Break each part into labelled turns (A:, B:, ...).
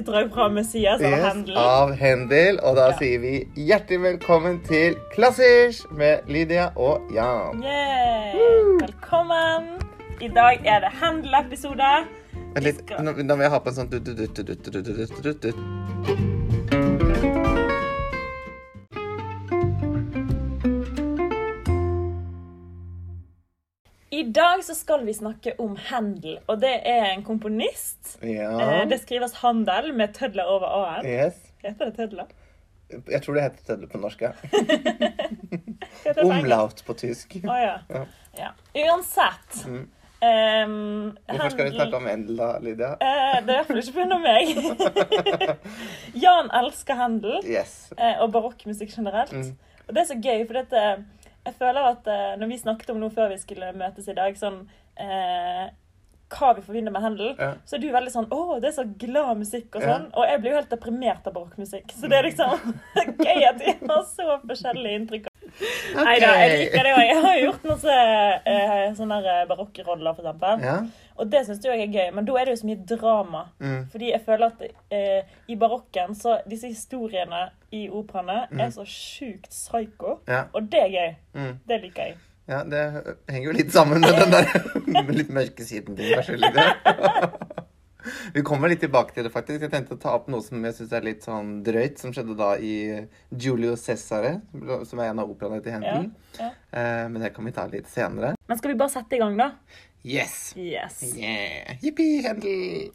A: utdrag fra Messias av
B: Yes,
A: Handel.
B: av Hendel. Og da
A: Ja.
B: sier vi hjertelig velkommen til Klassisk med Lydia og Jan.
A: Velkommen. I dag er det Handel-episode.
B: Nå, nå vil jeg ha på en sånn
A: I dag så skal vi snakke om Handel, og det er en komponist.
B: Ja.
A: Eh, Det skrives Handel med tødler over a-en.
B: Yes.
A: Heter det tødler?
B: Jeg tror det heter tødler på norsk. ja. Omlaut på tysk.
A: Å ja.
B: Ja.
A: ja. Uansett.
B: Mm.
A: Um,
B: Hvorfor skal vi snakke om Hendel da, Lydia?
A: Uh, det er i hvert fall ikke pga. meg. Jan elsker Handel
B: Yes.
A: uh, og barokkmusikk generelt.
B: Mm.
A: Og det er så gøy, for dette, jeg føler at eh, når vi snakket om noe før vi skulle møtes i dag, sånn eh, hva vi forbinder med Handel,
B: Ja.
A: så er du veldig sånn 'Å, det er så glad musikk', og sånn. Og jeg blir jo helt deprimert av barokkmusikk. Så det er liksom gøy at vi har så forskjellige inntrykk. Nei da, jeg liker det òg. Jeg har jo gjort masse eh, sånne barokkeroller, for eksempel.
B: Ja.
A: Og det syns jeg er gøy, men da er det jo så mye drama.
B: Mm.
A: Fordi jeg føler at eh, i barokken så disse historiene i operaene er så sjukt psycho.
B: Ja.
A: Og det er gøy.
B: Mm.
A: Det liker jeg.
B: ja, det henger jo litt sammen med den der litt mørke siden din. Kanskje. Vi kommer litt tilbake til det, faktisk. Jeg tenkte å ta opp noe som jeg synes er litt sånn drøyt, som skjedde da i Giulio Cesare, som er en av operaene til Henton
A: Ja,
B: ja. men det kan vi ta litt senere.
A: Men skal vi bare sette i gang, da?
B: Yes!
A: Yes.
B: Yeah! Jippi, Hendel!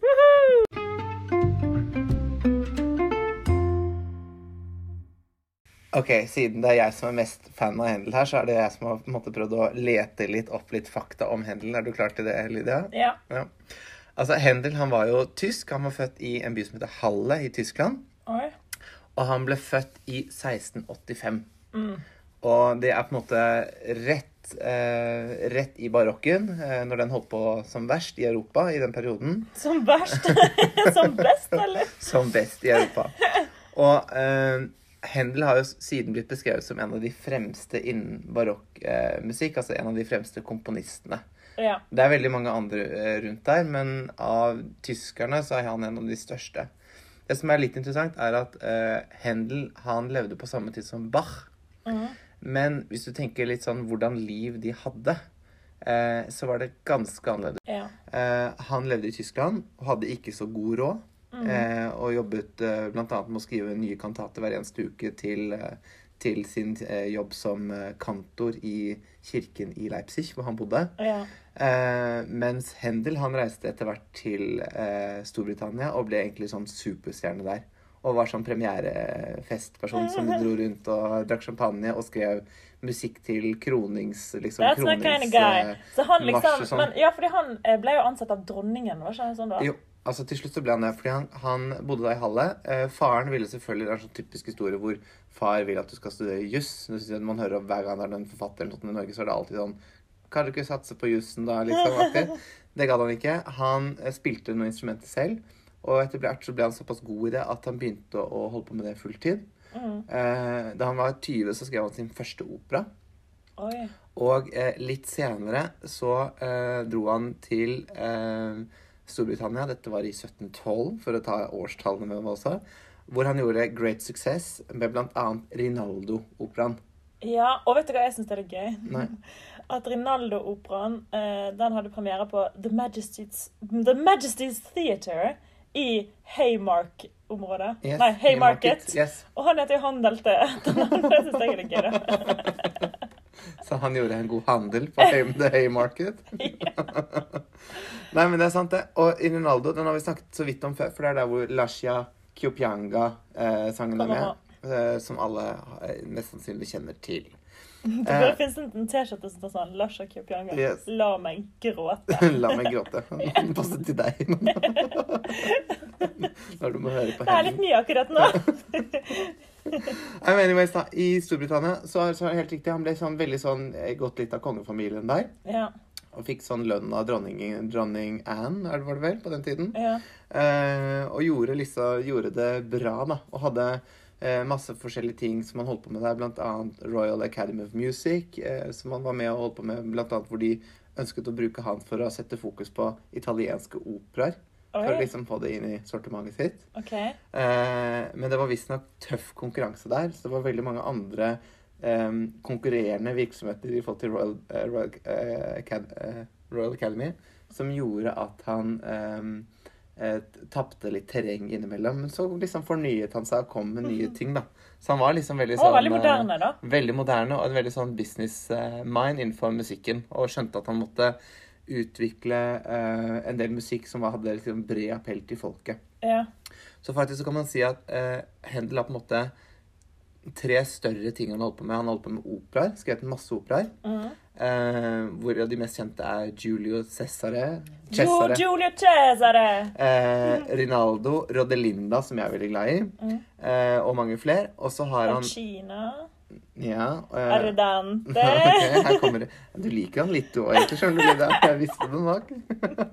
B: Ok, siden det er jeg som er mest fan av Hendel her, så er det jeg som har måte prøvd å lete litt opp litt fakta om Hendel. Er du klar til det, Lydia?
A: Ja.
B: Ja. Altså, Hendel han var jo tysk. Han var født i en by som heter Halle i Tyskland.
A: Oi.
B: Og han ble født i 1685.
A: Mm.
B: Og det er på en måte rett, eh, rett i barokken, eh, når den holdt på som verst i Europa i den perioden.
A: Som verst. Som best, eller?
B: Som best i Europa. Og eh, Händel har jo siden blitt beskrevet som en av de fremste innen barokkmusikk. Eh, altså en av de fremste komponistene.
A: Ja.
B: Det er veldig mange andre eh, rundt der, men av tyskerne så er han en av de største. Det som er litt interessant, er at uh, Händel han levde på samme tid som Bach.
A: Mm.
B: Men hvis du tenker litt sånn hvordan liv de hadde, uh, så var det ganske annerledes.
A: ja.
B: Uh, han levde i Tyskland og hadde ikke så god råd. Eh, og jobbet uh, bl.a. med å skrive nye kantater hver eneste uke til, til sin jobb som kantor i kirken i Leipzig, hvor han bodde.
A: ja.
B: Eh, mens Hendel han reiste etter hvert til eh, Storbritannia og ble egentlig sånn superstjerne der. Og var sånn premierefestperson som dro rundt og drakk champagne og skrev musikk til kronings... Liksom,
A: That's my kind of guy.
B: eh,
A: Så han liksom
B: sånn.
A: men, Ja, fordi han ble jo ansatt av dronningen, var ikke det sånn da?
B: Jo, altså til slutt så ble han det, fordi han, han bodde da i Halle. Eh, faren ville selvfølgelig, Det er en sånn typisk historie hvor far vil at du skal studere juss. Man hører om Hver gang det er en forfatter eller noe i Norge, så er det alltid sånn Kan du ikke satse på jussen, da? liksom Alltid. Det gadd han ikke. Han eh, spilte noen instrumenter selv. Og etter hvert så ble han såpass god i det at han begynte å holde på med det fulltid.
A: Mm.
B: Eh, da han var 20, så skrev han sin første opera.
A: Oi.
B: Og eh, litt senere så eh, dro han til eh, Storbritannia. Dette var i 1712, for å ta årstallene med meg også. Hvor han gjorde great success med bl.a. Rinaldo-operaen.
A: Ja, og vet du hva jeg syns er gøy?
B: Nei.
A: At Rinaldo-operaen eh, den hadde premiere på The Majesty's, The Majesty's Theatre i Haymark-området.
B: Yes,
A: Nei, Haymarket.
B: Yes.
A: Og han heter jo Handel til etternavn. Det syns jeg er gøy, da.
B: Så han gjorde en god handel på The Haymarket. Nei, men det er sant, det. Og i Rinaldo den har vi snakket så vidt om før, for det er der hvor Lashia Kyopianga-sangen er med. eh, som alle nesten mest sannsynlig kjenner til.
A: Det burde finnes en T-skjorte som står sånn Lasha Kyopianga.
B: Yes.
A: La meg gråte.
B: La meg gråte. Den passer til deg. Når du må høre på
A: Det er litt
B: henne.
A: mye akkurat nå.
B: Anyways, da, I Storbritannia så, så er det helt riktig. Han ble sånn, veldig sånn eh, gått litt av kongefamilien der.
A: Ja,
B: Og fikk sånn lønn av dronning, dronning Anne, er det, var det vel, på den tiden.
A: ja.
B: Eh, og gjorde, liksom, gjorde det bra, da. Og hadde eh, masse forskjellige ting som han holdt på med der. Annet Royal Academy of Music, eh, som han var med og holdt på med. Annet hvor de ønsket å bruke han for å sette fokus på italienske operaer. for å liksom få det inn i sortimentet sitt.
A: Okay.
B: Eh, men det var visstnok tøff konkurranse der, så det var veldig mange andre eh, konkurrerende virksomheter i forhold til Royal, eh, Royal, eh, eh, Royal Academy som gjorde at han eh, eh, tapte litt terreng innimellom. Men så liksom fornyet han seg og kom med nye ting, da. Så han var liksom veldig sånn
A: veldig
B: eh,
A: moderne, da.
B: Veldig moderne og en veldig sånn business eh, mind innenfor musikken. Og skjønte at han måtte utvikle eh, en del musikk som hadde liksom bred appell til folket.
A: Ja.
B: Så faktisk så kan man si at eh, Händel har på en måte tre større ting han holdt på med. Han holdt på med operaer, skrevet masse operaer.
A: Mm.
B: Eh, hvor de mest kjente er Giulio Cesare,
A: Jo,
B: Cesare
A: Giulio Cesare!
B: eh, Rinaldo, Rodelinda, som jeg er veldig glad i,
A: Mm.
B: eh, og mange flere. Og så har han
A: Alcina.
B: Ja. eh,
A: Ardante.
B: okay, her kommer det. Du liker han litt, du òg, egentlig. Skjønner du? Jeg visste det nok.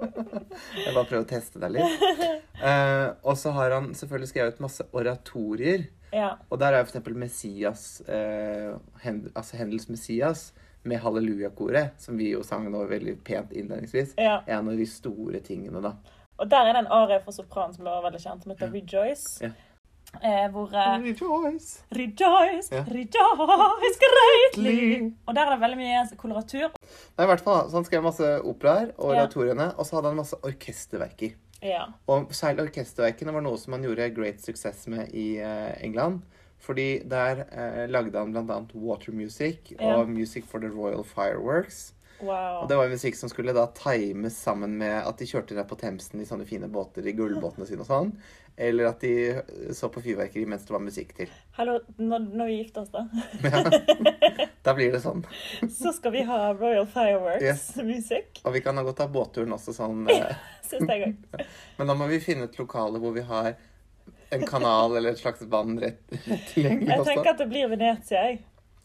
B: Jeg bare prøver å teste deg litt. Eh, og så har han selvfølgelig skrevet masse oratorier.
A: Ja.
B: Og der er for eksempel Messias, eh, Hend altså Hendels Messias med hallelujakoret, som vi jo sang nå veldig pent innledningsvis,
A: ja.
B: er en av de store tingene, da.
A: Og der er det en arie for sopran som er veldig kjent, som heter Rejoice.
B: Ja.
A: Eh, hvor eh,
B: Rejoice!
A: Rejoice,
B: Ja.
A: rejoice greatly! Og der er det veldig mye koloratur.
B: Nei, i hvert fall, så Han skrev masse operaer og
A: Ja.
B: oratoriene, og så hadde han masse orkesterverker.
A: Ja.
B: Og særlig orkesterverkene var noe som han gjorde great success med i uh, England. Fordi der uh, lagde han bl.a. Water Music
A: Ja.
B: og Music for the Royal Fireworks.
A: Wow.
B: Og det var musikk som skulle da times sammen med at de kjørte der på Themsen i sånne fine båter, i gullbåtene sine og sånn. Eller at de så på fyrverkeri mens det var musikk til.
A: Hallo, når, når vi gifter oss, da,
B: Da blir det sånn.
A: så skal vi ha Royal Fireworks-musikk.
B: Og vi kan ha godt ta båtturen også sånn. Eh, men da må vi finne et lokale hvor vi har en kanal eller et slags vann rett, tilgjengelig også.
A: Jeg tenker at det blir Venezia, jeg.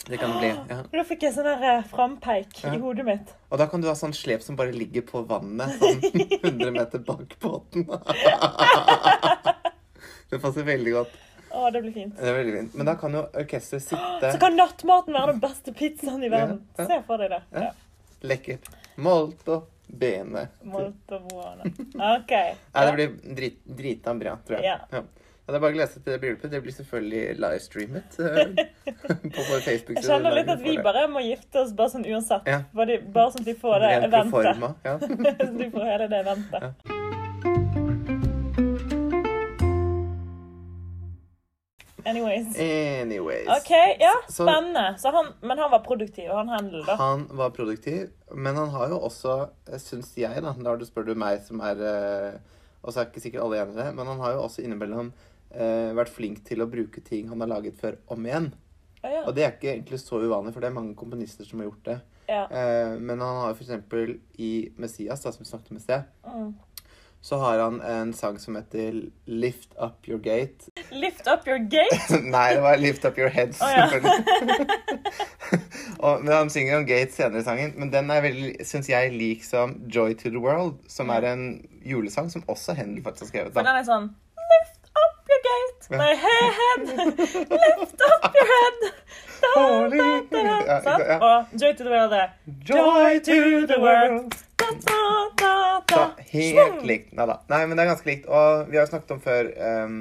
B: Det kan det bli. ja.
A: Da fikk jeg sånn der eh, frampeik
B: Ja.
A: i hodet mitt.
B: Og da kan du ha sånn slep som bare ligger på vannet, sånn 100 meter bak båten. Det passer veldig godt.
A: Å, det blir fint.
B: Det er veldig fint. Men da kan jo orkesteret sitte
A: Så kan nattmaten være den beste pizzaen i verden.
B: Ja, ja.
A: Se for deg det.
B: Ja.
A: Ja.
B: lekkert. Molto bene.
A: Molto buone. OK.
B: Nei, det blir drit, drita bra, tror jeg.
A: Ja.
B: Ja. Ja, det er bare å glede seg til det bryllupet. Det blir selvfølgelig livestreamet eh, på vår Facebook.
A: Jeg kjenner litt at vi bare må gifte oss bare sånn uansett.
B: Ja.
A: Bare, bare sånn at vi får det eventet.
B: Ja.
A: Så du får hele det eventet. Anyways.
B: Anyways.
A: OK, ja. Spennende. Så han, men han var produktiv, han Handel, da.
B: Han var produktiv, men han har jo også, syns jeg, da Når du spør du meg som er eh, Og så er ikke sikkert alle enig i det, men han har jo også innimellom eh, vært flink til å bruke ting han har laget før, om igjen.
A: Å, ja.
B: Og det er ikke egentlig så uvanlig, for det er mange komponister som har gjort det.
A: ja.
B: Eh, men han har eksempel i Messias, da, som vi snakket om i sted,
A: Mm.
B: så har han en sang som heter Lift Up Your Gate.
A: Lift up your gate.
B: Nei, det var Lift Up Your Heads.
A: oh, ja.
B: og, men Han synger om Gate senere i sangen, men den er veldig, syns jeg, lik som Joy to the World, som er en julesang som også Hendel faktisk har skrevet.
A: For den er sånn Lift up your gate. Nei, head. Lift up your head. Da, da, da, da.
B: Ja, ja.
A: Og Joy to the world er
B: Joy to the world.
A: Da, da, da, da.
B: Helt likt. Nei da. Nei, men det er ganske likt. Og vi har jo snakket om før um,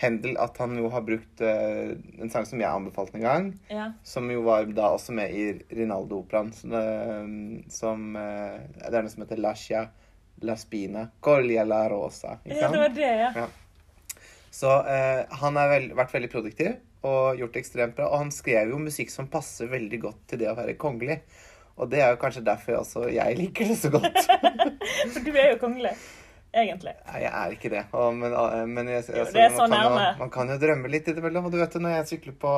B: Händel at han jo har brukt uh, en sang som jeg anbefalte en gang.
A: Ja.
B: Som jo var da også med i Rinaldo-operaen. Som, uh, som uh, Det er noe som heter Lascia La Spina colia la Rosa.
A: Ja, det var det, ja.
B: Ja. Så eh, han har vel, vært veldig produktiv og gjort det ekstremt bra. Og han skrev jo musikk som passer veldig godt til det å være kongelig. Og det er jo kanskje derfor også jeg liker det så godt.
A: For du er jo kongelig. Egentlig.
B: Nei, jeg er ikke det. Men eh, men jeg, altså,
A: det er så
B: man, kan jo,
A: nærme.
B: man kan jo drømme litt innimellom. Og du vet jo, når jeg sykler på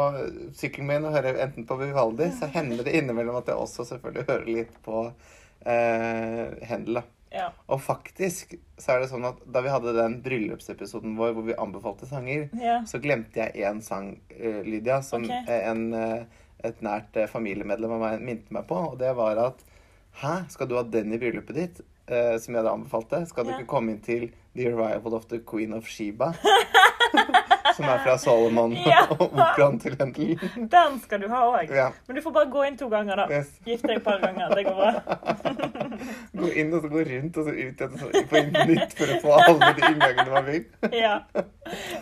B: sykkelen min og hører enten på Vivaldi, så hender det innimellom at jeg også selvfølgelig hører litt på eh, Händel.
A: Ja.
B: Og faktisk så er det sånn at da vi hadde den bryllupsepisoden vår hvor vi anbefalte sanger,
A: ja.
B: så glemte jeg én sang, eh, Lydia, som
A: Ok.
B: eh, en, et nært familiemedlem av meg minte meg på. Og det var at Hæ, skal du ha den i bryllupet ditt? Eh, som jeg hadde anbefalt det. Skal du
A: Ja.
B: ikke komme inn til The Arrival of the Queen of Sheba? Som er fra Solomon
A: Ja.
B: og operaen til Händel.
A: Den skal du ha òg.
B: Ja.
A: Men du får bare gå inn to ganger, da.
B: Yes.
A: Gift deg et par ganger. Det går bra.
B: Gå inn og så gå rundt og så ut og så på nytt for å få alle de inngangene man vil.
A: Ja.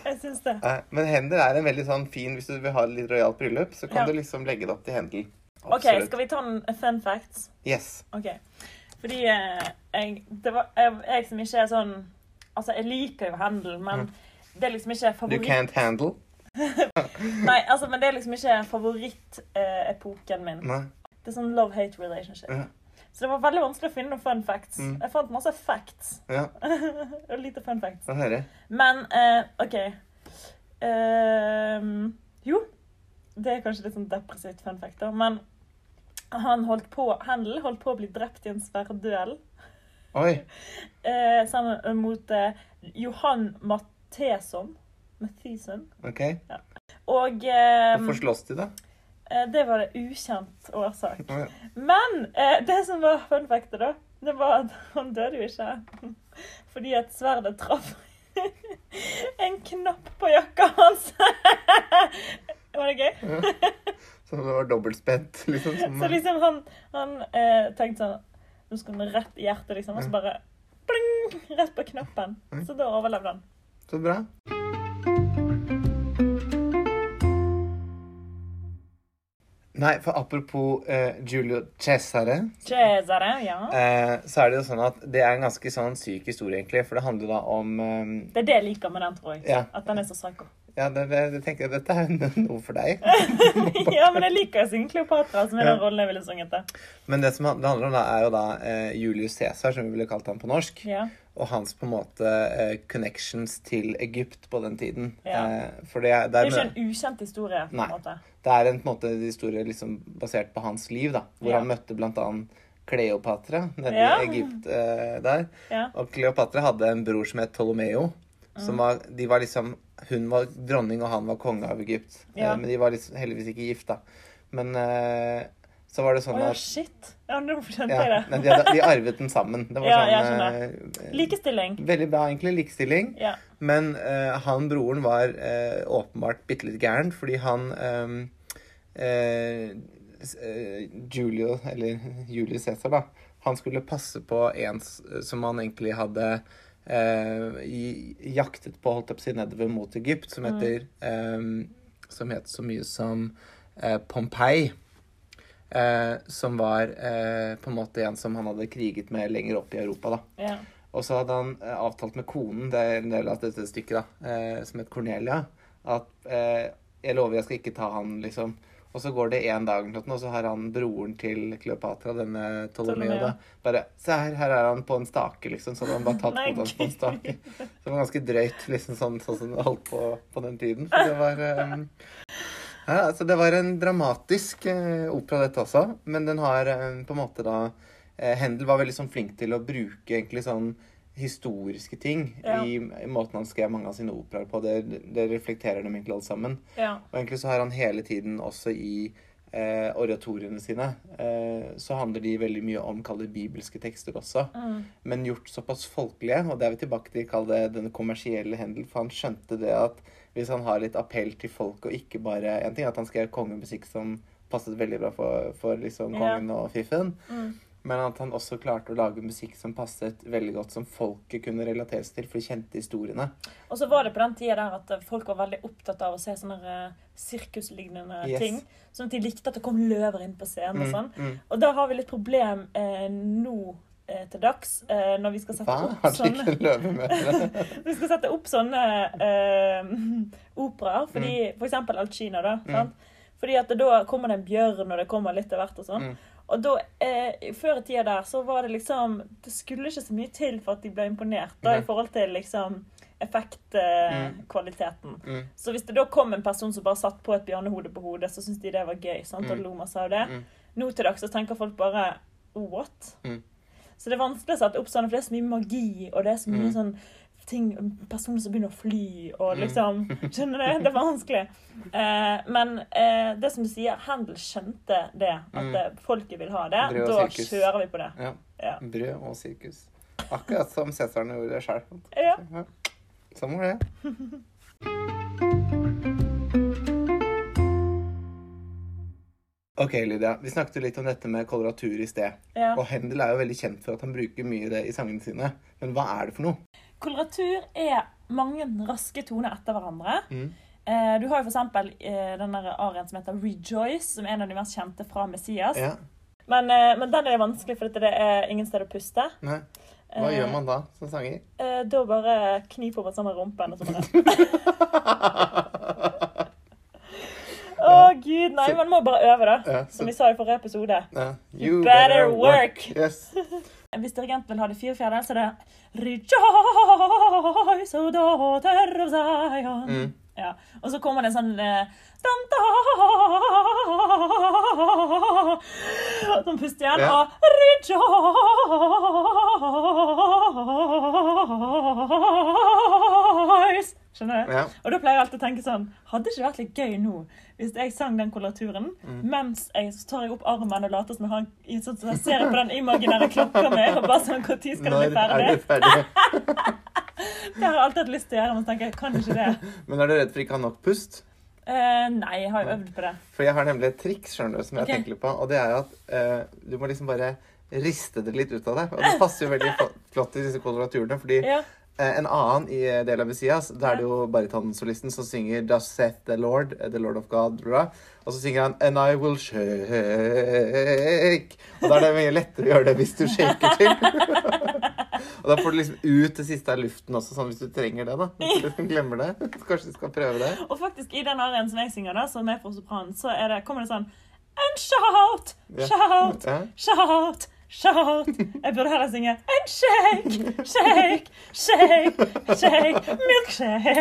A: Jeg syns det.
B: Men Händel er en veldig sånn fin Hvis du vil ha et litt rojalt bryllup, så kan
A: Ja.
B: du liksom legge det opp til Händel.
A: OK, skal vi ta en fun facts?
B: Yes.
A: Ok. Fordi eh, jeg, det var, jeg, jeg som ikke er sånn Altså, jeg liker jo Handel, men det er liksom ikke favoritt...
B: You can't handle.
A: Nei, altså, men det er liksom ikke favorittepoken min.
B: Nei.
A: Det er sånn love-hate relationship.
B: Ja.
A: Så det var veldig vanskelig å finne noen fun facts.
B: Mm.
A: Jeg fant masse facts.
B: Ja,
A: Og lite fun facts.
B: høre.
A: Men eh, OK. Ehm, jo, det er kanskje litt sånn depressivt fun fact, da, men han holdt på, Handel holdt på å bli drept i en sverdduell
B: Oi.
A: eh, sammen mot eh, Johan Matheson. Matheson.
B: OK.
A: Og eh,
B: Hvorfor slåss de, da?
A: eh, det var det ukjent årsak.
B: Oh, ja.
A: Men eh, det som var fun fact, da, det var at han døde jo ikke. Fordi at sverdet traff en knapp på jakka hans. var det gøy?
B: Så det var dobbeltspent, liksom? sånn.
A: Så liksom han, han eh, tenkte sånn Nå skal han rett i hjertet, liksom. Og så bare pling, rett på knappen. Så da overlevde han.
B: Så bra. Nei, for apropos eh, Giulio Cesare,
A: Cesare, ja.
B: eh, så er det jo sånn at det er en ganske sånn syk historie, egentlig. For det handler da om eh,
A: Det er det jeg liker med den, tror jeg.
B: Ja.
A: At den er så psycho.
B: Ja, det, det, tenker jeg dette er noe for deg.
A: ja, men jeg liker å synge Kleopatra, som er
B: Ja.
A: den rollen jeg ville sunget til.
B: Men det som det handler om, da, er jo da eh, Julius Cæsar, som vi ville kalt ham på norsk.
A: Ja.
B: Og hans på en måte eh, connections til Egypt på den tiden.
A: Ja.
B: Eh, det, er-
A: Det er jo ikke en ukjent historie. på
B: Nei.
A: en måte.
B: det er en, på en måte historie liksom basert på hans liv, da. Hvor
A: Ja.
B: han møtte blant annet Kleopatra nede
A: Ja.
B: i Egypt eh, der.
A: Ja.
B: Og Kleopatra hadde en bror som het Ptolomeo.
A: Mm.
B: Som var, de var liksom Hun var dronning, og han var konge av Egypt.
A: Ja.
B: Eh, men de var liksom, heldigvis ikke gift, da. Men eh, så var det
A: sånn
B: sånn
A: ja,
B: at
A: shit. Ja, nå skjønte
B: ja,
A: jeg det.
B: de, de arvet den sammen. Det var
A: Ja,
B: sånn eh,
A: Likestilling.
B: Veldig bra, egentlig. Likestilling.
A: Ja.
B: Men uh, han broren var uh, åpenbart bitte litt gæren, fordi han um, uh, Julio, eller Julius Cæsar, da, han skulle passe på en som han egentlig hadde eh, jaktet på, holdt jeg på å si, nedover mot Egypt, som heter ehm, Som het så mye som eh, Pompeii. Eh, som var eh, på en måte en som han hadde kriget med lenger opp i Europa. da.
A: Ja.
B: Og så hadde han eh, avtalt med konen, det er en del av dette stykket, da, eh, som het Cornelia, at eh, jeg lover jeg skal ikke ta han, liksom. Og så går det én dag, og så har han broren til Kleopatra, denne Ptolemeo, da, bare Se her, her er han på en stake, liksom. Så hadde han bare tatt hodet hans på en stake. Så det var ganske drøyt, liksom sånn, sånn som det holdt på på den tiden. Så det var um, ja, altså det var en dramatisk eh, opera, dette også. Men den har eh, på en måte da eh, Händel var veldig sånn flink til å bruke egentlig sånn historiske ting
A: Ja.
B: i, i måten han skrev mange av sine operaer på. Det, det reflekterer dem egentlig alt sammen.
A: ja.
B: Og egentlig så har han hele tiden også i eh, oratoriene sine eh, så handler de veldig mye om kall det bibelske tekster også.
A: Mm.
B: Men gjort såpass folkelige, og det er vi tilbake til kall det den kommersielle hendel, for han skjønte det at hvis han har litt appell til folk, og ikke bare En ting er at han skrev kongemusikk som passet veldig bra for, for liksom
A: Ja.
B: kongen og fiffen,
A: Mm.
B: Men at han også klarte å lage musikk som passet veldig godt, som folket kunne relateres til, for de kjente historiene.
A: Og så var det på den tida der at eh, folk var veldig opptatt av å se sånne eh, sirkuslignende
B: Yes.
A: ting. Sånn at de likte at det kom løver inn på scenen og
B: Mm,
A: sånn.
B: mm.
A: Og da har vi litt problem eh, nå eh, til dags, eh, når vi skal sette
B: Hva?
A: opp sånne? Vi skal sette opp sånne eh, operaer. Fordi,
B: Mm.
A: For eksempel Alcina, da. Sant? Fordi at det, da kommer det en bjørn, og det kommer litt av hvert og sånn.
B: Mm.
A: Og da, eh, før i tida der, så var det liksom Det skulle ikke så mye til for at de ble imponert, da,
B: Nei.
A: i forhold til liksom effektkvaliteten.
B: Mm.
A: Så hvis det da kom en person som bare satt på et bjørnehode på hodet, så syntes de det var gøy. sant? Og
B: Mm.
A: lo masse av det.
B: Mm.
A: Nå til dags så tenker folk bare What?
B: Mm.
A: Så det er vanskelig å sette opp sånn, for det er så mye magi, og det er så mye
B: Mm.
A: sånn ting Personer som begynner å fly og
B: mm.
A: liksom Skjønner du? Det var vanskelig. Eh, men eh, det som du sier, Handel skjønte det. At
B: mm.
A: Eh, folket vil ha det. Da
B: sirkus.
A: kjører vi på det.
B: Ja.
A: ja.
B: Brød og sirkus. Akkurat som Cæsaren gjorde det sjøl.
A: Ja. ja.
B: Sånn var det. Ok, Lydia. Vi snakket jo litt om dette med koloratur i sted.
A: Ja.
B: Og Hendel er jo veldig kjent for at han bruker mye det i sangene sine. Men hva er det for noe?
A: Koloratur er mange raske toner etter hverandre.
B: Mm.
A: Eh, du har jo eksempel eh, den arien som heter Rejoice, som er en av de mest kjente fra Messias.
B: Ja.
A: Men, eh, men den er vanskelig, for det er ingen sted å puste.
B: Nei. Hva
A: Eh,
B: gjør man da som sanger?
A: Eh, da bare kniper man sammen rumpen og så bare Å, gud, nei, man må bare øve, da. Som vi sa i forrige episode.
B: Ja.
A: You better work.
B: Yes.
A: Hvis dirigenten vil ha det fire fjerdedel, så er det Rejoice, O daughter of Zion.
B: Mm.
A: Ja. Og så kommer det en sånn Som puster igjen.
B: Ja.
A: Og rejoice. Skjønner du?
B: Ja.
A: Og da pleier jeg alltid å tenke sånn Hadde det ikke vært litt gøy nå hvis jeg sang den koloraturen,
B: Mm.
A: mens jeg så tar jeg opp armen og later som jeg har en sånn, så jeg ser på den imaginære klokka mi og bare sånn Når skal
B: den
A: bli ferdig?
B: er du ferdig?
A: Det har jeg alltid hatt lyst til å gjøre, men så tenker jeg kan ikke det.
B: Men er du redd for ikke å ha nok pust?
A: Uh, nei, jeg har jo øvd på det.
B: For jeg har nemlig et triks skjønner du, som jeg
A: okay.
B: tenker på. Og det er at uh, du må liksom bare riste det litt ut av deg. Og det passer jo veldig flott i disse koloraturene. Fordi
A: Ja.
B: Eh, en annen i eh, del av Messias, da er det jo baritonsolisten som synger Thus set the Lord, eh, the Lord of God, bla. Og så synger han And I will shake. Og da er det mye lettere å gjøre det hvis du shaker til. og da får du liksom ut det siste av luften også, sånn hvis du trenger det, da. Hvis du glemmer det. Så kanskje du skal prøve det.
A: Og faktisk i den arien som jeg synger, da, som er for sopran, så er det, kommer det sånn And shout, shout, shout, shout. Jeg burde heller synge And shake, shake, shake, shake, milkshake.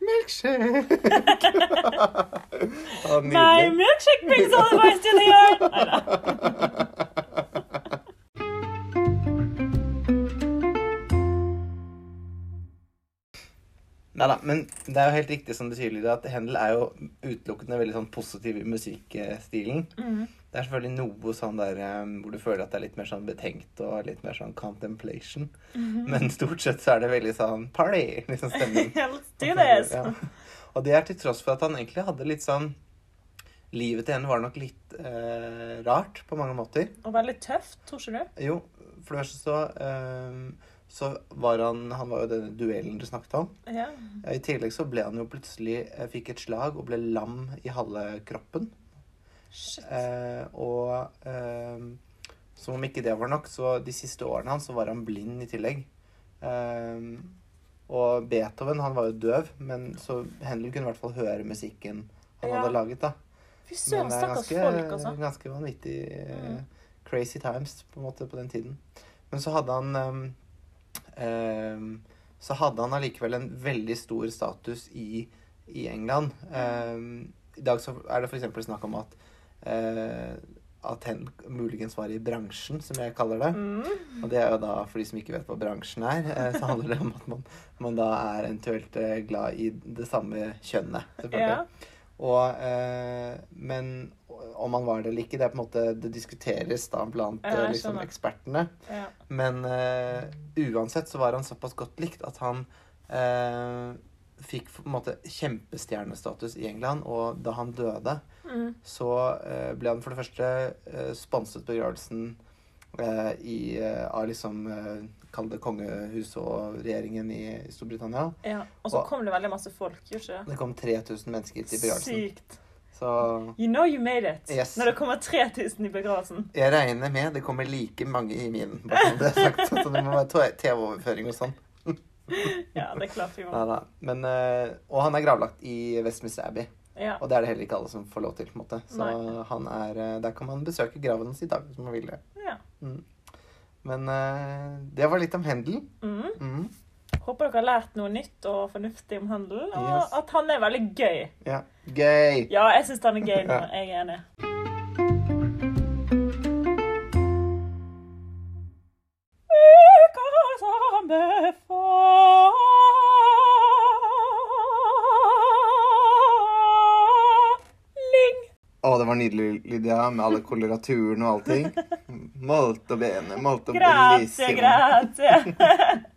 B: Milkshake! ja,
A: My milkshake brings all the boys to the yard. Neida.
B: da, men det er jo helt riktig som du sier, Lydia, at Hendel er jo utelukkende veldig sånn positiv i musikkstilen.
A: Mm.
B: Det er selvfølgelig noe sånn der eh, hvor du føler at det er litt mer sånn betenkt og litt mer sånn contemplation.
A: Mhm.
B: Men stort sett så er det veldig sånn party, liksom stemning.
A: Let's do this.
B: Ja. Og det er til tross for at han egentlig hadde litt sånn Livet til henne var nok litt eh, rart på mange måter.
A: Og veldig tøft, tror ikke du?
B: Jo, for det første så ehm, så var han Han var jo denne duellen du snakket om.
A: Ja.
B: I tillegg så ble han jo plutselig eh, Fikk et slag og ble lam i halve kroppen.
A: Shit.
B: Eh, og eh, som om ikke det var nok, så de siste årene hans så var han blind i tillegg. Eh, og Beethoven han var jo døv, men så Henry kunne i hvert fall høre musikken han
A: Ja.
B: hadde laget. da.
A: Fy søren,
B: er
A: stakkars folk, altså.
B: ganske vanvittig eh,
A: Mm.
B: crazy times på en måte på den tiden. Men så hadde han Så hadde han allikevel en veldig stor status i, i England. Ehm, I dag så er det f.eks. snakk om at eh, at hen muligens var i bransjen, som jeg kaller det.
A: Mm.
B: Og det er jo da, for de som ikke vet hva bransjen er, eh, så handler det om at man, man da er eventuelt eh, glad i det samme kjønnet. selvfølgelig.
A: Ja.
B: Og, eh, men om han var det eller ikke, det er på en måte Det diskuteres da blant
A: Ja,
B: eh, liksom, ekspertene.
A: ja.
B: Men uh, uansett så var han såpass godt likt at han uh, fikk på en måte kjempestjernestatus i England. Og da han døde,
A: Mm.
B: så uh, ble han for det første sponset begravelsen i, av liksom Kall det kongehuset og regjeringen i, i Storbritannia.
A: ja. Og så kom det veldig masse folk, gjorde ikke det?
B: Det kom 3000 mennesker til begravelsen.
A: Sykt.
B: Så
A: You know you made it.
B: Yes.
A: Når det kommer 3000 i begravelsen.
B: jeg regner med det kommer like mange i min. Det er sagt. Så det må være TV-overføring og sånn.
A: Ja, det er klart vi må.
B: Men, eh, og han er gravlagt i Westminster Abbey.
A: Ja.
B: Og det er det heller ikke alle som får lov til. på en måte. Så han er, eh, der kan man besøke graven hans i dag hvis man vil det.
A: ja.
B: Men eh, det var litt om Hendel.
A: Mm.
B: Mm.
A: Håper dere har lært noe nytt og fornuftig om handel, og
B: Yes.
A: at han er veldig gøy.
B: Ja. Gøy!
A: Ja, jeg syns han er gøy nå. Jeg er enig.
B: Å, det var nydelig, Lydia, med alle koleraturene og allting. Molto bene, molto
A: Grazie,
B: bellissimo.
A: grazie.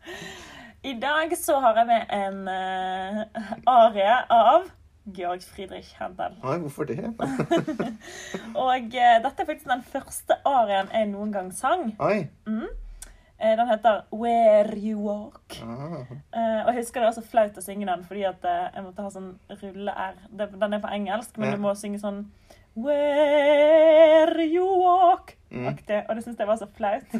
A: I dag så har jeg med en uh, arie av Georg Friedrich Handel.
B: Nei, hvorfor det?
A: Og uh, dette er faktisk den første arien jeg noen gang sang.
B: Oi.
A: Eh, den heter Where You Walk.
B: Ah.
A: Eh, og jeg husker det var så flaut å synge den fordi at eh, jeg måtte ha sånn rulle-r. Den er på engelsk, men
B: Ja.
A: du må synge sånn Where you walk.
B: Mm.
A: Aktig. Og det syns jeg var så flaut.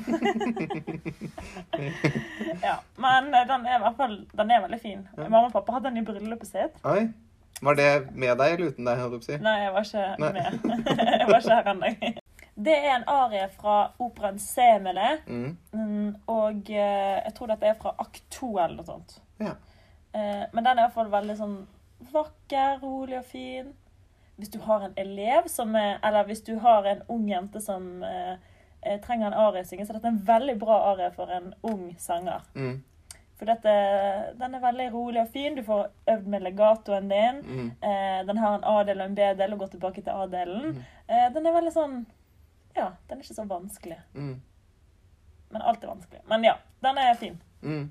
A: ja, men eh, den er i hvert fall den er veldig fin.
B: Ja.
A: Mamma og pappa hadde den i bryllupet sitt.
B: Oi. Var det med deg eller uten deg? holdt jeg si?
A: Nei, jeg var ikke
B: Nei.
A: med. jeg var ikke her ennå. Det er en arie fra operaen Semele.
B: Mm.
A: Mm, og eh, jeg tror dette er fra akt to eller noe sånt.
B: Ja.
A: Eh, men den er i hvert fall veldig sånn vakker, rolig og fin. Hvis du har en elev som er Eller hvis du har en ung jente som eh, eh, trenger en arie å synge, så dette er en veldig bra arie for en ung sanger.
B: Mm.
A: For dette, den er veldig rolig og fin. Du får øvd med legatoen din.
B: Mm.
A: Eh, den har en A-del og en B-del, og går tilbake til A-delen.
B: Mm.
A: Eh, den er veldig sånn Ja, den er ikke så vanskelig.
B: Mm.
A: Men alt er vanskelig. Men ja, den er fin.
B: Mm.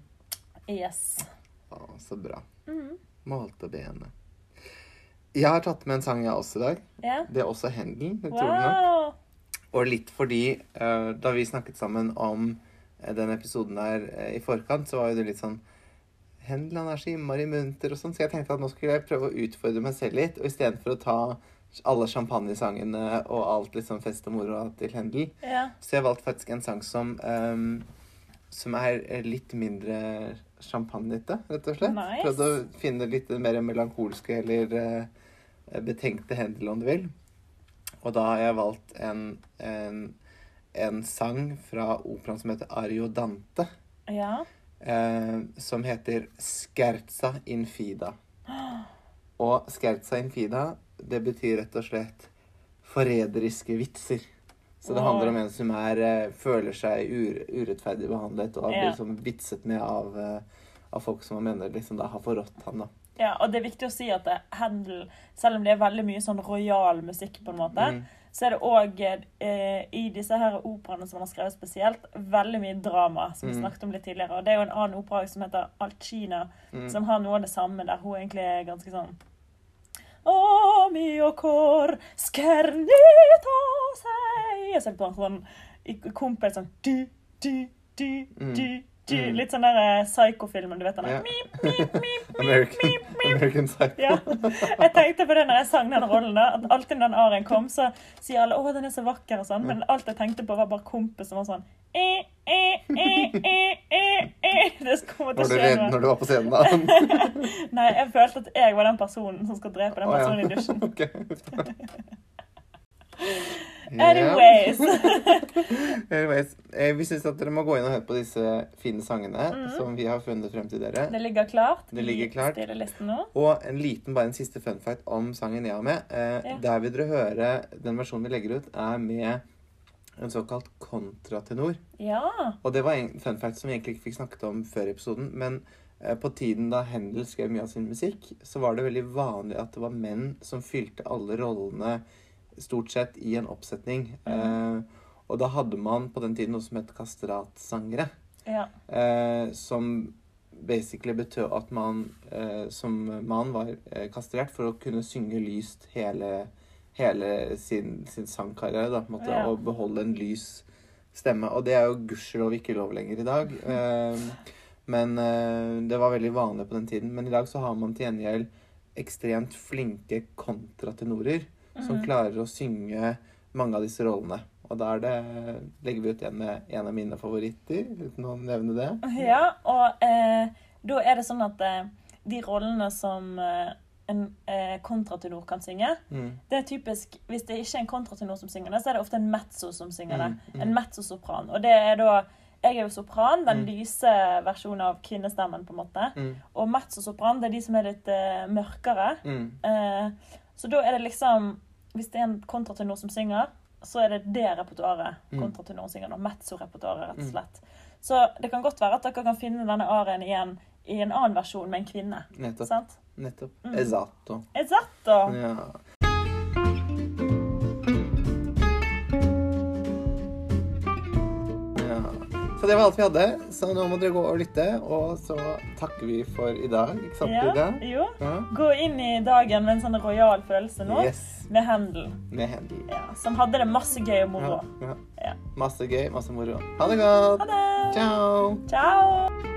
A: Yes.
B: Å, så bra.
A: Malte
B: Målte benet. Jeg har tatt med en sang jeg også i dag.
A: Ja.
B: Det er også Hendel. utrolig nok.
A: Wow.
B: Og litt fordi uh, da vi snakket sammen om uh, den episoden der uh, i forkant, så var jo det litt sånn Hendel han er så innmari munter og sånn, så jeg tenkte at nå skulle jeg prøve å utfordre meg selv litt. Og istedenfor å ta alle champagnesangene og alt liksom fest og moro til Hendel,
A: Ja.
B: så jeg valgte faktisk en sang som um, som er litt mindre champagnete, rett og slett.
A: Nice.
B: Prøvde å finne litt mer melankolske eller eh, betenkte Hendel, om du vil. Og da har jeg valgt en, en, en sang fra operaen som heter Ariodante,
A: ja.
B: eh, som heter Scherza infida. Og Scherza infida, det betyr rett og slett forræderiske vitser. Så det handler om en som er, eh, føler seg urettferdig behandlet og blitt liksom vitset med av, eh, av folk som han mener liksom da har forrådt han. da.
A: Ja. Og det er viktig å si at Handel, selv om det er veldig mye sånn royal musikk, på en måte,
B: Mm.
A: så er det òg eh, i disse her operaene som han har skrevet spesielt, veldig mye drama, som vi
B: Mm.
A: snakket om litt tidligere. Og det er jo en annen opera som heter Alcina,
B: Mm.
A: som har noe av det samme, der hun egentlig er ganske sånn Å, mio cor skernito sei Og så er det bare sånn kompis sånn du, du, du,
B: Mm.
A: du, du.
B: Mm.
A: Litt sånn der eh, psycho-filmen, du vet den der
B: American, American Psycho.
A: ja. Jeg tenkte på det når jeg sang den rollen. da, at Alltid når den arien kom, så sier alle 'Å, den er så vakker', og sånn. Men alt jeg tenkte på, var bare kompis som var sånn eh, eh, eh, eh, eh, eh. Det kommer til å skje noe.
B: når du var på scenen da?
A: Nei, jeg følte at jeg var den personen som skal drepe den personen i dusjen.
B: Ok.
A: Anyways.
B: Anyways, eh, vi syns at dere må gå inn og høre på disse fine sangene
A: mm.
B: som vi har funnet frem til dere.
A: Det ligger klart
B: Det ligger klart. Og en liten, bare en siste fun fact om sangen jeg har med. Eh,
A: Ja.
B: Der vil dere høre Den versjonen vi legger ut, er med en såkalt kontratenor.
A: Ja.
B: Og det var en fun fact som vi egentlig ikke fikk snakket om før episoden. Men eh, på tiden da Händel skrev mye av sin musikk, så var det veldig vanlig at det var menn som fylte alle rollene stort sett i en oppsetning. Eh, og da hadde man på den tiden noe som het kastratsangere.
A: ja.
B: Eh, som basically betød at man eh, som mann var eh, kastrert for å kunne synge lyst hele, hele sin, sin sangkarriere, da, på en måte,
A: Ja.
B: og beholde en lys stemme. Og det er jo gudskjelov ikke lov lenger i dag. Eh, men eh, det var veldig vanlig på den tiden. Men i dag så har man til gjengjeld ekstremt flinke kontratenorer som
A: Mhm.
B: klarer å synge mange av disse rollene. Og er det, legger vi ut en med en av mine favoritter, uten å nevne det.
A: Ja, og eh, da er det sånn at eh, de rollene som eh, en eh, kontratenor kan synge,
B: Mm.
A: det er typisk Hvis det ikke er en kontratenor som synger det, så er det ofte en mezzo som synger det.
B: Mm, mm.
A: En mezzosopran. Og det er da Jeg er jo sopran, den
B: Mm.
A: lyse versjonen av kvinnestemmen, på en måte.
B: Mm.
A: Og mezzosopran, det er de som er litt eh, mørkere. Eh, så da er det liksom Hvis det er en kontratenor som synger, så er det det repertoaret
B: kontratenoren
A: kontratenor synger. nå, Mezzo-repertoaret, rett og
B: Mm.
A: slett. Så det kan godt være at dere kan finne denne arien igjen i en annen versjon med en kvinne.
B: Nettopp.
A: Sant?
B: Nettopp.
A: Mm.
B: Esatto.
A: Esatto!
B: Ja. Så det var alt vi hadde. Så nå må dere gå og lytte, og så takker vi for i dag. Ikke sant,
A: Ja,
B: Ida?
A: jo.
B: Ja.
A: Gå inn i dagen med en sånn rojal følelse nå,
B: Yes.
A: med Handel,
B: Med Hendel.
A: ja, som hadde det masse gøy og moro.
B: Ja, ja.
A: Ja.
B: Masse gøy, masse moro. Ha det godt.
A: Ha det!
B: Ciao.
A: Ciao!